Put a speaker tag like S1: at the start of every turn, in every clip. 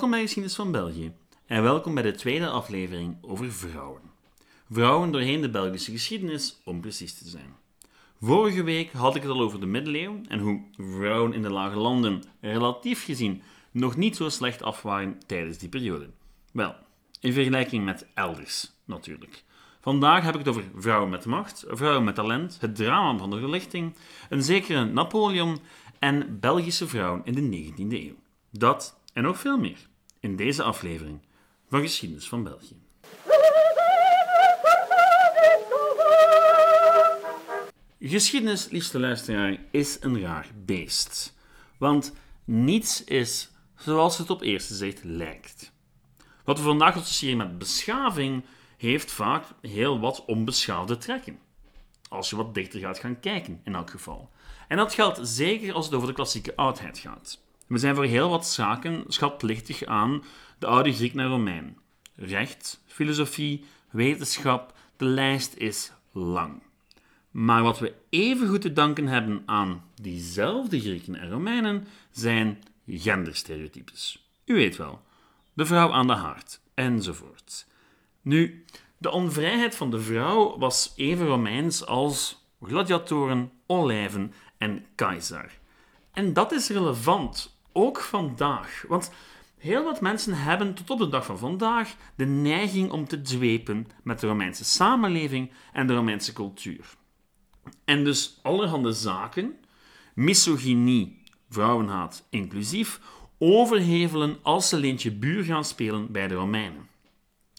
S1: Welkom bij Geschiedenis van België en welkom bij de tweede aflevering over vrouwen. Vrouwen doorheen de Belgische geschiedenis, om precies te zijn. Vorige week had ik het al over de middeleeuwen en hoe vrouwen in de lage landen relatief gezien nog niet zo slecht af waren tijdens die periode. Wel, in vergelijking met elders natuurlijk. Vandaag heb ik het over vrouwen met macht, vrouwen met talent, het drama van de verlichting, een zekere Napoleon en Belgische vrouwen in de 19e eeuw. Dat en nog veel meer in deze aflevering van Geschiedenis van België. Geschiedenis, liefste luisteraar, is een raar beest. Want niets is zoals het op eerste zicht lijkt. Wat we vandaag associëren met beschaving heeft vaak heel wat onbeschaafde trekken. Als je wat dichter gaat gaan kijken, in elk geval. En dat geldt zeker als het over de klassieke oudheid gaat. We zijn voor heel wat zaken schatplichtig aan de oude Griek naar Romein. Recht, filosofie, wetenschap, de lijst is lang. Maar wat we even goed te danken hebben aan diezelfde Grieken en Romeinen zijn genderstereotypes. U weet wel, de vrouw aan de haard, enzovoort. Nu, de onvrijheid van de vrouw was even Romeins als gladiatoren, olijven en keizer. En dat is relevant, ook vandaag. Want heel wat mensen hebben tot op de dag van vandaag de neiging om te dwepen met de Romeinse samenleving en de Romeinse cultuur. En dus allerhande zaken, misogynie, vrouwenhaat inclusief, overhevelen als ze leentje buur gaan spelen bij de Romeinen.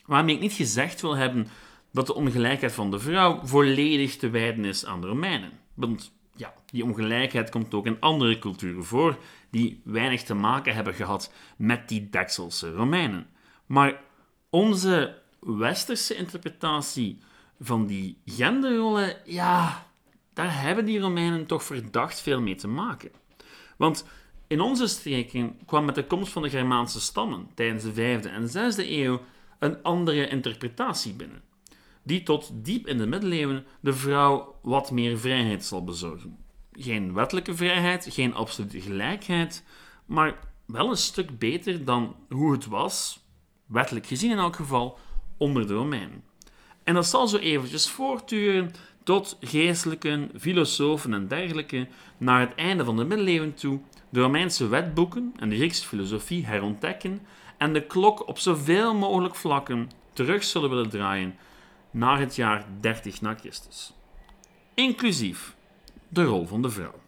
S1: Waarmee ik niet gezegd wil hebben dat de ongelijkheid van de vrouw volledig te wijden is aan de Romeinen. Want ja, die ongelijkheid komt ook in andere culturen voor, die weinig te maken hebben gehad met die Dekselse Romeinen. Maar onze westerse interpretatie van die genderrollen, ja, daar hebben die Romeinen toch verdacht veel mee te maken. Want in onze streken kwam met de komst van de Germaanse stammen tijdens de 5e en 6e eeuw een andere interpretatie binnen, die tot diep in de middeleeuwen de vrouw wat meer vrijheid zal bezorgen. Geen wettelijke vrijheid, geen absolute gelijkheid, maar wel een stuk beter dan hoe het was, wettelijk gezien in elk geval, onder de Romeinen. En dat zal zo eventjes voortduren tot geestelijken, filosofen en dergelijke naar het einde van de middeleeuwen toe de Romeinse wetboeken en de Griekse filosofie herontdekken en de klok op zoveel mogelijk vlakken terug zullen willen draaien naar het jaar 30 na Christus. Inclusief de rol van de vrouw.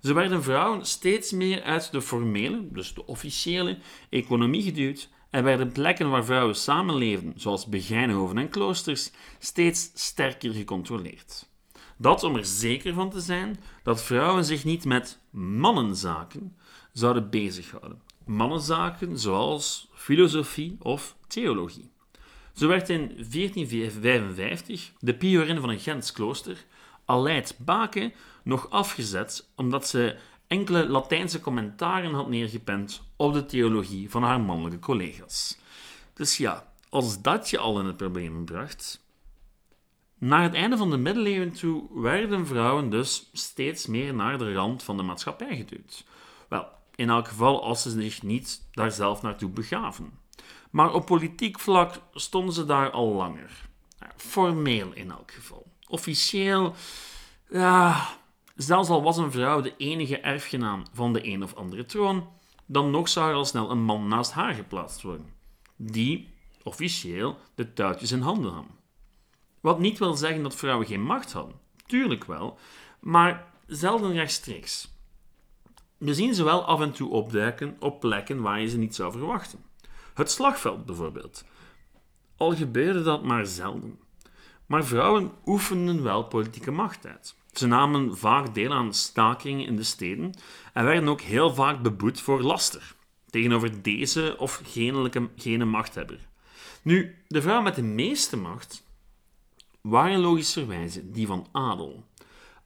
S1: Ze werden vrouwen steeds meer uit de formele, dus de officiële, economie geduwd en werden plekken waar vrouwen samenleefden, zoals begijnhoven en kloosters, steeds sterker gecontroleerd. Dat om er zeker van te zijn dat vrouwen zich niet met mannenzaken zouden bezighouden. Mannenzaken zoals filosofie of theologie. Zo werd in 1455 de piorin van een Gens klooster, Aleid Bake, nog afgezet omdat ze enkele Latijnse commentaren had neergepend op de theologie van haar mannelijke collega's. Dus ja, als dat je al in het probleem bracht. Naar het einde van de middeleeuwen toe werden vrouwen dus steeds meer naar de rand van de maatschappij geduwd. Wel, in elk geval als ze zich niet daar zelf naartoe begaven. Maar op politiek vlak stonden ze daar al langer. Formeel in elk geval. Officieel, zelfs al was een vrouw de enige erfgenaam van de een of andere troon, dan nog zou er al snel een man naast haar geplaatst worden, die officieel de touwtjes in handen had. Wat niet wil zeggen dat vrouwen geen macht hadden. Tuurlijk wel, maar zelden rechtstreeks. We zien ze wel af en toe opduiken op plekken waar je ze niet zou verwachten. Het slagveld bijvoorbeeld. Al gebeurde dat maar zelden. Maar vrouwen oefenden wel politieke macht uit. Ze namen vaak deel aan stakingen in de steden en werden ook heel vaak beboet voor laster tegenover deze of gene, machthebber. Nu, de vrouw met de meeste macht waren logischerwijze die van adel.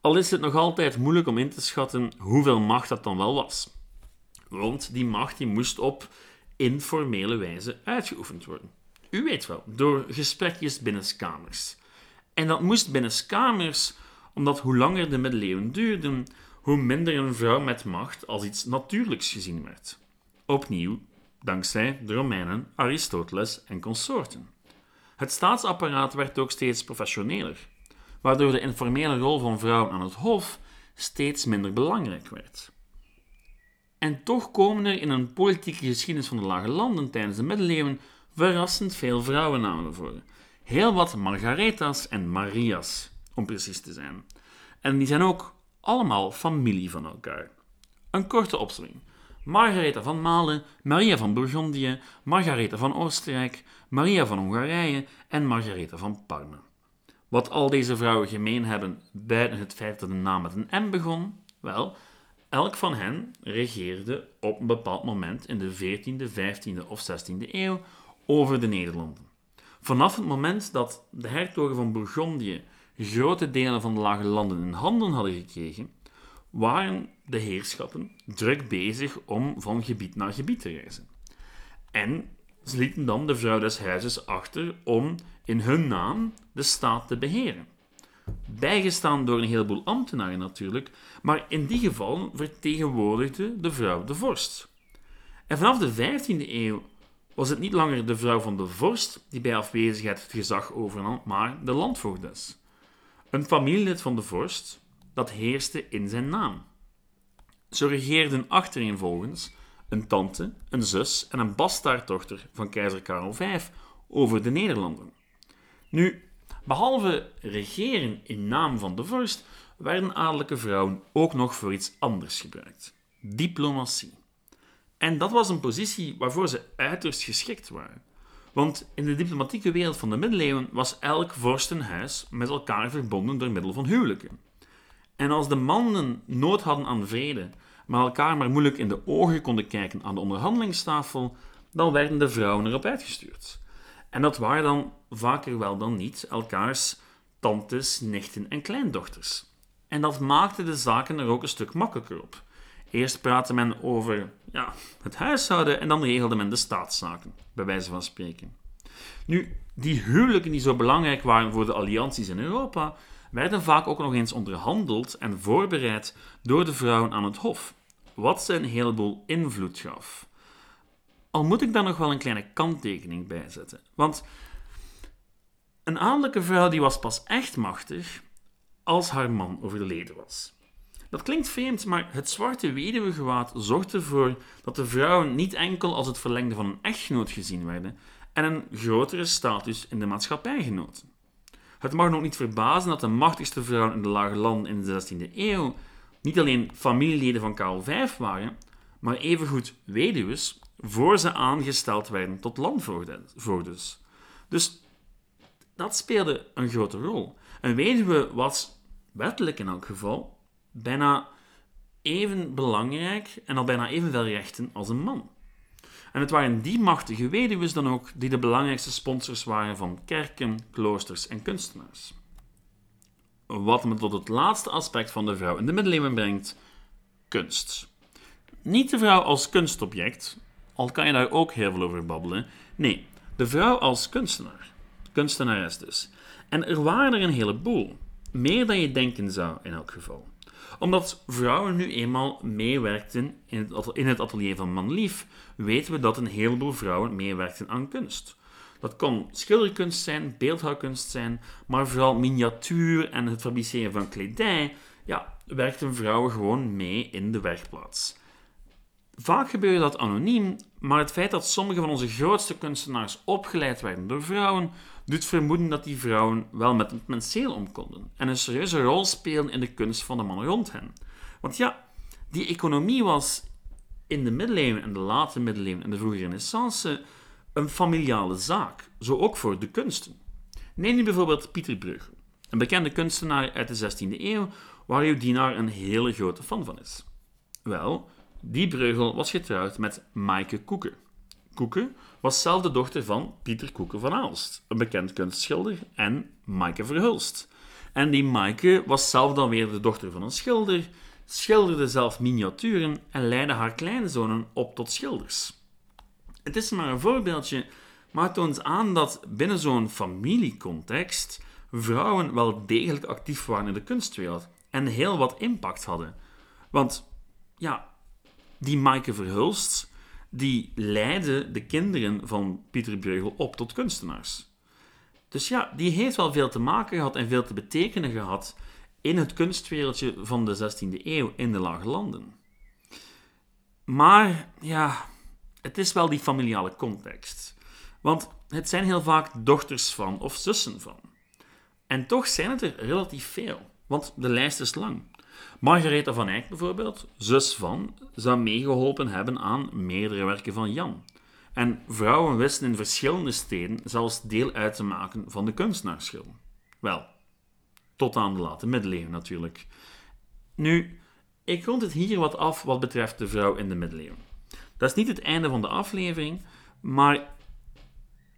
S1: Al is het nog altijd moeilijk om in te schatten hoeveel macht dat dan wel was. Want die macht die moest op informele wijze uitgeoefend worden. U weet wel, door gesprekjes binnenskamers. En dat moest binnenskamers omdat hoe langer de middeleeuwen duurden, hoe minder een vrouw met macht als iets natuurlijks gezien werd. Opnieuw dankzij de Romeinen, Aristoteles en consorten. Het staatsapparaat werd ook steeds professioneler, waardoor de informele rol van vrouwen aan het hof steeds minder belangrijk werd. En toch komen er in een politieke geschiedenis van de Lage Landen tijdens de middeleeuwen verrassend veel vrouwennamen voor. Heel wat Margaretas en Marias, om precies te zijn. En die zijn ook allemaal familie van elkaar. Een korte opzomming. Margaretha van Malen, Maria van Bourgondië, Margaretha van Oostenrijk, Maria van Hongarije en Margaretha van Parma. Wat al deze vrouwen gemeen hebben, buiten het feit dat de naam met een M begon? Wel, elk van hen regeerde op een bepaald moment in de 14e, 15e of 16e eeuw over de Nederlanden. Vanaf het moment dat de hertogen van Bourgondië grote delen van de lage landen in handen hadden gekregen, waren de heerschappen druk bezig om van gebied naar gebied te reizen. En ze lieten dan de vrouw des huizes achter om in hun naam de staat te beheren. Bijgestaan door een heleboel ambtenaren natuurlijk, maar in die geval vertegenwoordigde de vrouw de vorst. En vanaf de 15e eeuw was het niet langer de vrouw van de vorst die bij afwezigheid het gezag overnam, maar de landvoogdes. Een familielid van de vorst dat heerste in zijn naam. Zo regeerden achtereenvolgens een tante, een zus en een bastaarddochter van keizer Karel V over de Nederlanden. Nu, behalve regeren in naam van de vorst, werden adellijke vrouwen ook nog voor iets anders gebruikt: diplomatie. En dat was een positie waarvoor ze uiterst geschikt waren. Want in de diplomatieke wereld van de middeleeuwen was elk vorstenhuis met elkaar verbonden door middel van huwelijken. En als de mannen nood hadden aan vrede, maar elkaar maar moeilijk in de ogen konden kijken aan de onderhandelingstafel, dan werden de vrouwen erop uitgestuurd. En dat waren dan vaker wel dan niet elkaars tantes, nichten en kleindochters. En dat maakte de zaken er ook een stuk makkelijker op. Eerst praatte men over ja, het huishouden en dan regelde men de staatszaken, bij wijze van spreken. Nu, die huwelijken die zo belangrijk waren voor de allianties in Europa, werden vaak ook nog eens onderhandeld en voorbereid door de vrouwen aan het hof, wat ze een heleboel invloed gaf. Al moet ik daar nog wel een kleine kanttekening bij zetten, want een adellijke vrouw die was pas echt machtig als haar man overleden was. Dat klinkt vreemd, maar het zwarte weduwegewaad zorgt ervoor dat de vrouwen niet enkel als het verlengde van een echtgenoot gezien werden en een grotere status in de maatschappij genoten. Het mag nog niet verbazen dat de machtigste vrouwen in de lage landen in de 16e eeuw niet alleen familieleden van Karel V waren, maar evengoed weduws voor ze aangesteld werden tot landvoogdes. Dus dat speelde een grote rol. Een weduwe was, wettelijk in elk geval, bijna even belangrijk en al bijna evenveel rechten als een man. En het waren die machtige weduwen dan ook die de belangrijkste sponsors waren van kerken, kloosters en kunstenaars. Wat me tot het laatste aspect van de vrouw in de middeleeuwen brengt: kunst. Niet de vrouw als kunstobject, al kan je daar ook heel veel over babbelen. Nee, de vrouw als kunstenaar. Kunstenares dus. En er waren er een heleboel. Meer dan je denken zou, in elk geval omdat vrouwen nu eenmaal meewerkten in het atelier van Manlief, weten we dat een heleboel vrouwen meewerkten aan kunst. Dat kon schilderkunst zijn, beeldhouwkunst zijn, maar vooral miniatuur en het fabriceren van kledij, ja, werkten vrouwen gewoon mee in de werkplaats. Vaak gebeurde dat anoniem, maar het feit dat sommige van onze grootste kunstenaars opgeleid werden door vrouwen, doet vermoeden dat die vrouwen wel met het penseel om konden en een serieuze rol spelen in de kunst van de mannen rond hen. Want ja, die economie was in de middeleeuwen en de late middeleeuwen en de vroege renaissance een familiale zaak, zo ook voor de kunsten. Neem nu bijvoorbeeld Pieter Bruegel, een bekende kunstenaar uit de 16e eeuw, waar uw dienaar een hele grote fan van is. Wel, die Breugel was getrouwd met Maaike Koeken. Koeken was zelf de dochter van Pieter Koeken van Aalst, een bekend kunstschilder, en Maaike Verhulst. En die Maaike was zelf dan weer de dochter van een schilder, schilderde zelf miniaturen en leidde haar kleinzonen op tot schilders. Het is maar een voorbeeldje, maar toont aan dat binnen zo'n familiecontext vrouwen wel degelijk actief waren in de kunstwereld en heel wat impact hadden. Want ja, die Maaike Verhulst die leidde de kinderen van Pieter Bruegel op tot kunstenaars. Dus ja, die heeft wel veel te maken gehad en veel te betekenen gehad in het kunstwereldje van de 16e eeuw in de Lage Landen. Maar ja, het is wel die familiale context. Want het zijn heel vaak dochters van of zussen van. En toch zijn het er relatief veel, want de lijst is lang. Margaretha van Eyck bijvoorbeeld, zus van, zou meegeholpen hebben aan meerdere werken van Jan. En vrouwen wisten in verschillende steden zelfs deel uit te maken van de kunstenaarsschil. Wel, tot aan de late middeleeuwen natuurlijk. Nu, ik rond het hier wat af wat betreft de vrouw in de middeleeuwen. Dat is niet het einde van de aflevering, maar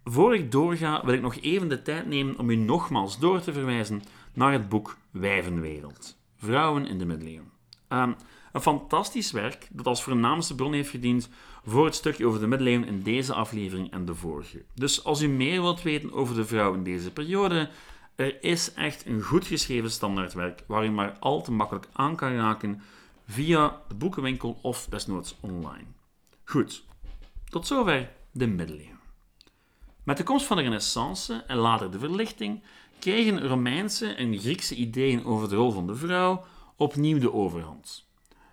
S1: voor ik doorga wil ik nog even de tijd nemen om u nogmaals door te verwijzen naar het boek Wijvenwereld. Vrouwen in de middeleeuwen. Um, een fantastisch werk dat als voornaamste bron heeft gediend voor het stukje over de middeleeuwen in deze aflevering en de vorige. Dus als u meer wilt weten over de vrouw in deze periode, er is echt een goed geschreven standaardwerk waar u maar al te makkelijk aan kan raken via de boekenwinkel of desnoods online. Goed, tot zover de middeleeuwen. Met de komst van de Renaissance en later de Verlichting kregen Romeinse en Griekse ideeën over de rol van de vrouw opnieuw de overhand.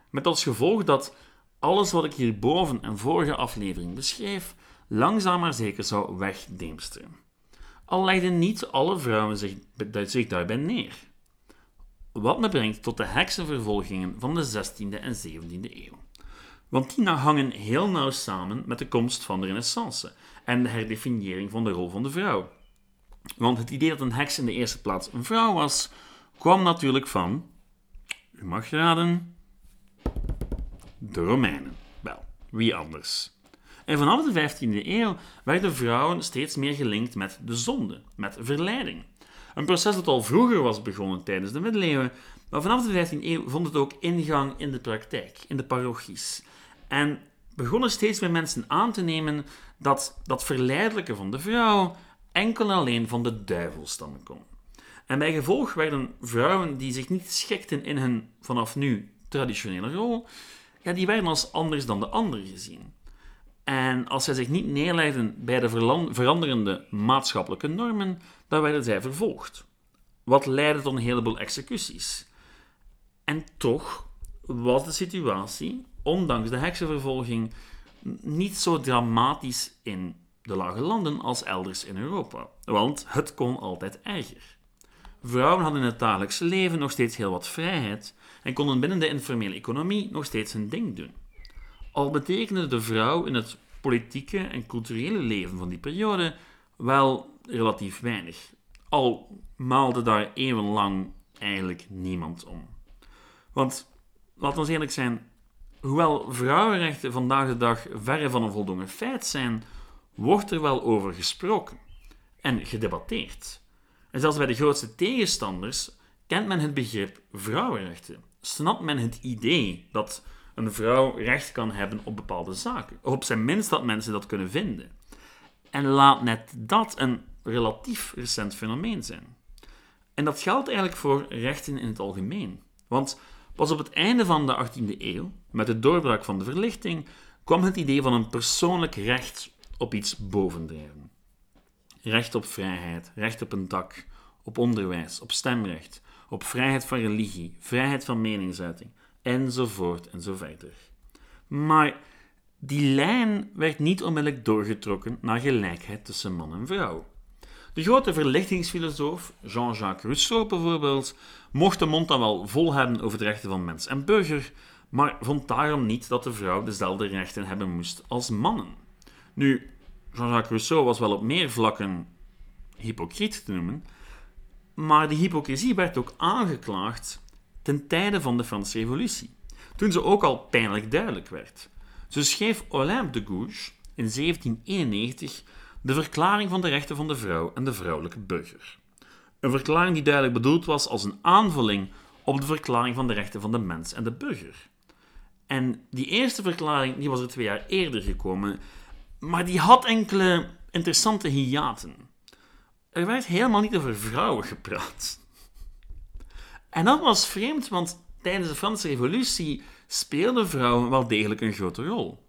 S1: Met als gevolg dat alles wat ik hierboven en vorige aflevering beschreef, langzaam maar zeker zou wegdeemsteren. Al legden niet alle vrouwen zich, zich daarbij neer. Wat me brengt tot de heksenvervolgingen van de 16e en 17e eeuw. Want die hangen heel nauw samen met de komst van de Renaissance en de herdefiniëring van de rol van de vrouw. Want het idee dat een heks in de eerste plaats een vrouw was, kwam natuurlijk van, u mag raden, de Romeinen. Wel, wie anders? En vanaf de 15e eeuw werden vrouwen steeds meer gelinkt met de zonde, met verleiding. Een proces dat al vroeger was begonnen tijdens de middeleeuwen, maar vanaf de 15e eeuw vond het ook ingang in de praktijk, in de parochies. En begonnen steeds meer mensen aan te nemen dat dat verleidelijke van de vrouw enkel en alleen van de duivel stammen kon. En bij gevolg werden vrouwen die zich niet schikten in hun vanaf nu traditionele rol, ja, die werden als anders dan de anderen gezien. En als zij zich niet neerlegden bij de veranderende maatschappelijke normen, dan werden zij vervolgd. Wat leidde tot een heleboel executies. En toch was de situatie, ondanks de heksenvervolging, niet zo dramatisch in de lage landen als elders in Europa. Want het kon altijd erger. Vrouwen hadden in het dagelijkse leven nog steeds heel wat vrijheid en konden binnen de informele economie nog steeds hun ding doen. Al betekende de vrouw in het politieke en culturele leven van die periode wel relatief weinig. Al maalde daar eeuwenlang eigenlijk niemand om. Want, laten we eerlijk zijn, hoewel vrouwenrechten vandaag de dag verre van een voldongen feit zijn, wordt er wel over gesproken en gedebatteerd. En zelfs bij de grootste tegenstanders kent men het begrip vrouwenrechten. Snapt men het idee dat een vrouw recht kan hebben op bepaalde zaken. Of op zijn minst dat mensen dat kunnen vinden. En laat net dat een relatief recent fenomeen zijn. En dat geldt eigenlijk voor rechten in het algemeen. Want pas op het einde van de 18e eeuw, met de doorbraak van de verlichting, kwam het idee van een persoonlijk recht op iets bovendrijven. Recht op vrijheid, recht op een dak, op onderwijs, op stemrecht, op vrijheid van religie, vrijheid van meningsuiting, enzovoort enzoverder. Maar die lijn werd niet onmiddellijk doorgetrokken naar gelijkheid tussen man en vrouw. De grote verlichtingsfilosoof Jean-Jacques Rousseau bijvoorbeeld mocht de mond dan wel vol hebben over de rechten van mens en burger, maar vond daarom niet dat de vrouw dezelfde rechten hebben moest als mannen. Nu, Jean-Jacques Rousseau was wel op meer vlakken hypocriet te noemen, maar die hypocrisie werd ook aangeklaagd ten tijde van de Franse Revolutie, toen ze ook al pijnlijk duidelijk werd. Zo schreef Olympe de Gouges in 1791 de Verklaring van de Rechten van de Vrouw en de Vrouwelijke Burger. Een verklaring die duidelijk bedoeld was als een aanvulling op de Verklaring van de Rechten van de Mens en de Burger. En die eerste verklaring die was er twee jaar eerder gekomen, maar die had enkele interessante hiaten. Er werd helemaal niet over vrouwen gepraat. En dat was vreemd, want tijdens de Franse Revolutie speelden vrouwen wel degelijk een grote rol.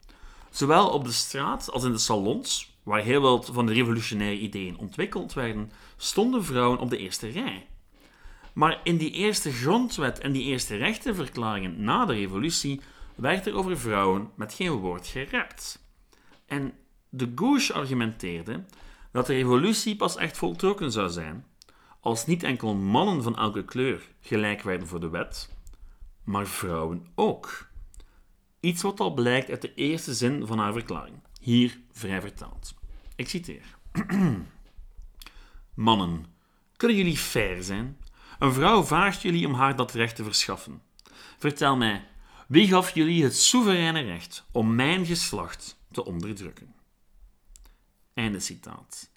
S1: Zowel op de straat als in de salons, waar heel wat van de revolutionaire ideeën ontwikkeld werden, stonden vrouwen op de eerste rij. Maar in die eerste grondwet en die eerste rechtenverklaringen na de revolutie werd er over vrouwen met geen woord gerept. En de Gauche argumenteerde dat de revolutie pas echt voltrokken zou zijn als niet enkel mannen van elke kleur gelijk werden voor de wet, maar vrouwen ook. Iets wat al blijkt uit de eerste zin van haar verklaring, hier vrij vertaald. Ik citeer. Mannen, kunnen jullie fair zijn? Een vrouw vraagt jullie om haar dat recht te verschaffen. Vertel mij, wie gaf jullie het soevereine recht om mijn geslacht te onderdrukken? Einde citaat.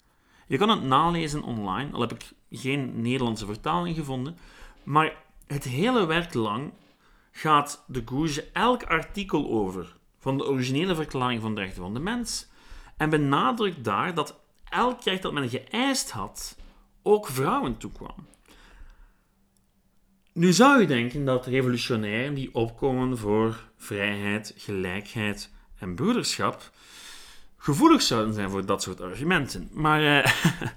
S1: Je kan het nalezen online, al heb ik geen Nederlandse vertaling gevonden, maar het hele werk lang gaat de Gouge elk artikel over van de originele verklaring van de rechten van de mens en benadrukt daar dat elk recht dat men geëist had ook vrouwen toekwam. Nu zou je denken dat revolutionairen die opkomen voor vrijheid, gelijkheid en broederschap gevoelig zouden zijn voor dat soort argumenten. Maar, eh,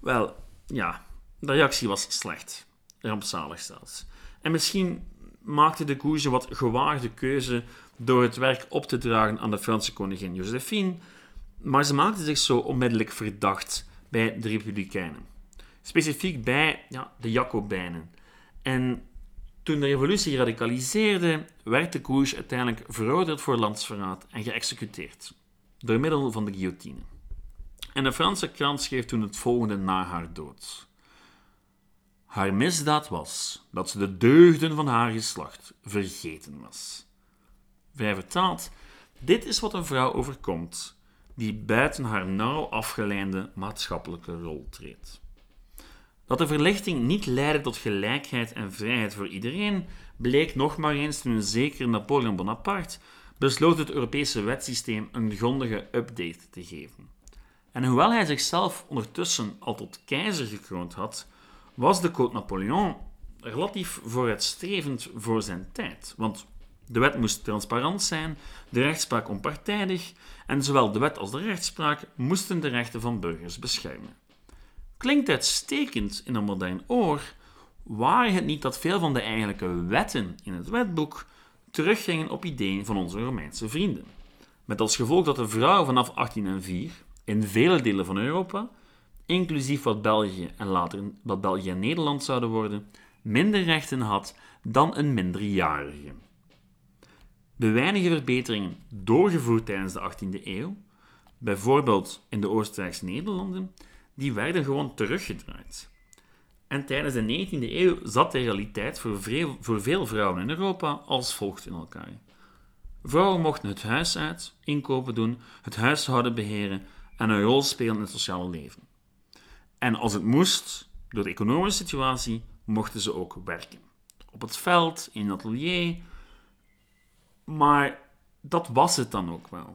S1: wel, ja, de reactie was slecht. Rampzalig zelfs. En misschien maakte de Gouge wat gewaagde keuze door het werk op te dragen aan de Franse koningin Josephine, maar ze maakte zich zo onmiddellijk verdacht bij de Republikeinen. Specifiek bij ja, de Jacobijnen. En toen de revolutie radicaliseerde, werd de Gouge uiteindelijk veroordeeld voor landsverraad en geëxecuteerd, door middel van de guillotine. En de Franse krant schreef toen het volgende na haar dood. Haar misdaad was dat ze de deugden van haar geslacht vergeten was. Vrij vertaald, dit is wat een vrouw overkomt die buiten haar nauw afgeleide maatschappelijke rol treedt. Dat de verlichting niet leidde tot gelijkheid en vrijheid voor iedereen, bleek nog maar eens toen een zekere Napoleon Bonaparte besloot het Europese wetsysteem een grondige update te geven. En hoewel hij zichzelf ondertussen al tot keizer gekroond had, was de Code Napoleon relatief vooruitstrevend voor zijn tijd. Want de wet moest transparant zijn, de rechtspraak onpartijdig en zowel de wet als de rechtspraak moesten de rechten van burgers beschermen. Klinkt uitstekend in een modern oor, waar het niet dat veel van de eigenlijke wetten in het wetboek teruggingen op ideeën van onze Romeinse vrienden. Met als gevolg dat de vrouw vanaf 1804 in vele delen van Europa inclusief wat België en later wat België en Nederland zouden worden, minder rechten had dan een minderjarige. De weinige verbeteringen doorgevoerd tijdens de 18e eeuw, bijvoorbeeld in de Oostenrijkse Nederlanden, die werden gewoon teruggedraaid. En tijdens de 19e eeuw zat de realiteit voor veel, voor veel vrouwen in Europa als volgt in elkaar. Vrouwen mochten het huis uit, inkopen doen, het huishouden beheren en een rol spelen in het sociale leven. En als het moest, door de economische situatie, mochten ze ook werken. Op het veld, in het atelier. Maar dat was het dan ook wel.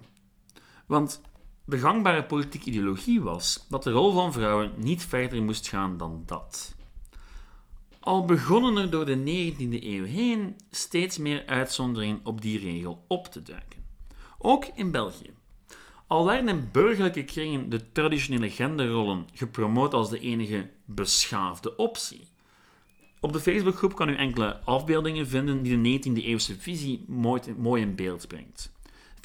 S1: Want de gangbare politieke ideologie was dat de rol van vrouwen niet verder moest gaan dan dat. Al begonnen er door de 19e eeuw heen steeds meer uitzonderingen op die regel op te duiken. Ook in België. Al werden in burgerlijke kringen de traditionele genderrollen gepromoot als de enige beschaafde optie. Op de Facebookgroep kan u enkele afbeeldingen vinden die de 19e-eeuwse visie mooi, mooi in beeld brengt.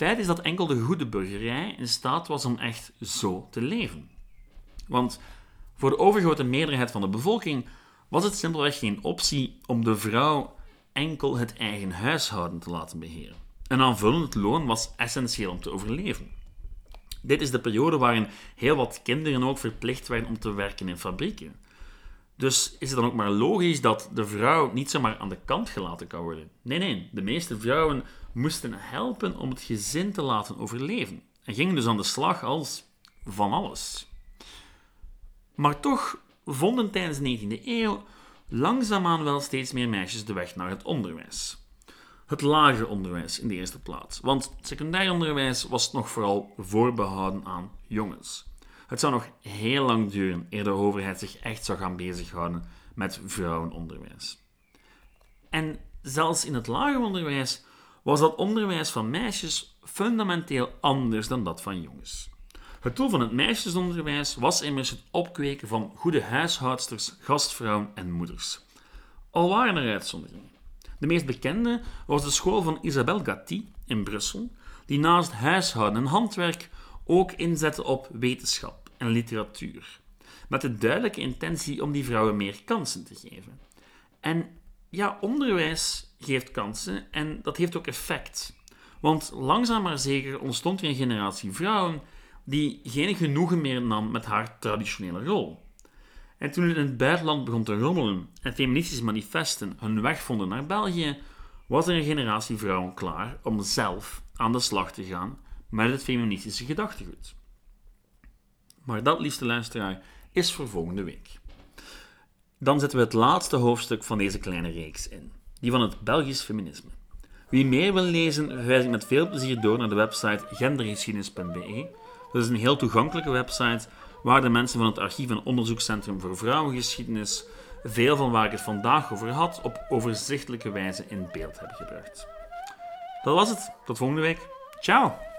S1: Feit is dat enkel de goede burgerij in staat was om echt zo te leven. Want voor de overgrote meerderheid van de bevolking was het simpelweg geen optie om de vrouw enkel het eigen huishouden te laten beheren. Een aanvullend loon was essentieel om te overleven. Dit is de periode waarin heel wat kinderen ook verplicht werden om te werken in fabrieken. Dus is het dan ook maar logisch dat de vrouw niet zomaar aan de kant gelaten kan worden? Nee, nee, de meeste vrouwen moesten helpen om het gezin te laten overleven en gingen dus aan de slag als van alles. Maar toch vonden tijdens de 19e eeuw langzaamaan wel steeds meer meisjes de weg naar het onderwijs het lager onderwijs in de eerste plaats. Want secundair onderwijs was nog vooral voorbehouden aan jongens. Het zou nog heel lang duren eer de overheid zich echt zou gaan bezighouden met vrouwenonderwijs. En zelfs in het lager onderwijs was dat onderwijs van meisjes fundamenteel anders dan dat van jongens. Het doel van het meisjesonderwijs was immers het opkweken van goede huishoudsters, gastvrouwen en moeders. Al waren er uitzonderingen. De meest bekende was de school van Isabelle Gatti in Brussel, die naast huishouden en handwerk ook inzette op wetenschap en literatuur, met de duidelijke intentie om die vrouwen meer kansen te geven. En ja, onderwijs geeft kansen en dat heeft ook effect. Want langzaam maar zeker ontstond er een generatie vrouwen die geen genoegen meer nam met haar traditionele rol. En toen het in het buitenland begon te rommelen en feministische manifesten hun weg vonden naar België, was er een generatie vrouwen klaar om zelf aan de slag te gaan met het feministische gedachtegoed. Maar dat, liefste luisteraar, is voor volgende week. Dan zetten we het laatste hoofdstuk van deze kleine reeks in, die van het Belgisch feminisme. Wie meer wil lezen, verwijs ik met veel plezier door naar de website gendergeschiedenis.be. Dat is een heel toegankelijke website waar de mensen van het Archief en Onderzoekscentrum voor Vrouwengeschiedenis veel van waar ik het vandaag over had op overzichtelijke wijze in beeld hebben gebracht. Dat was het. Tot volgende week. Ciao!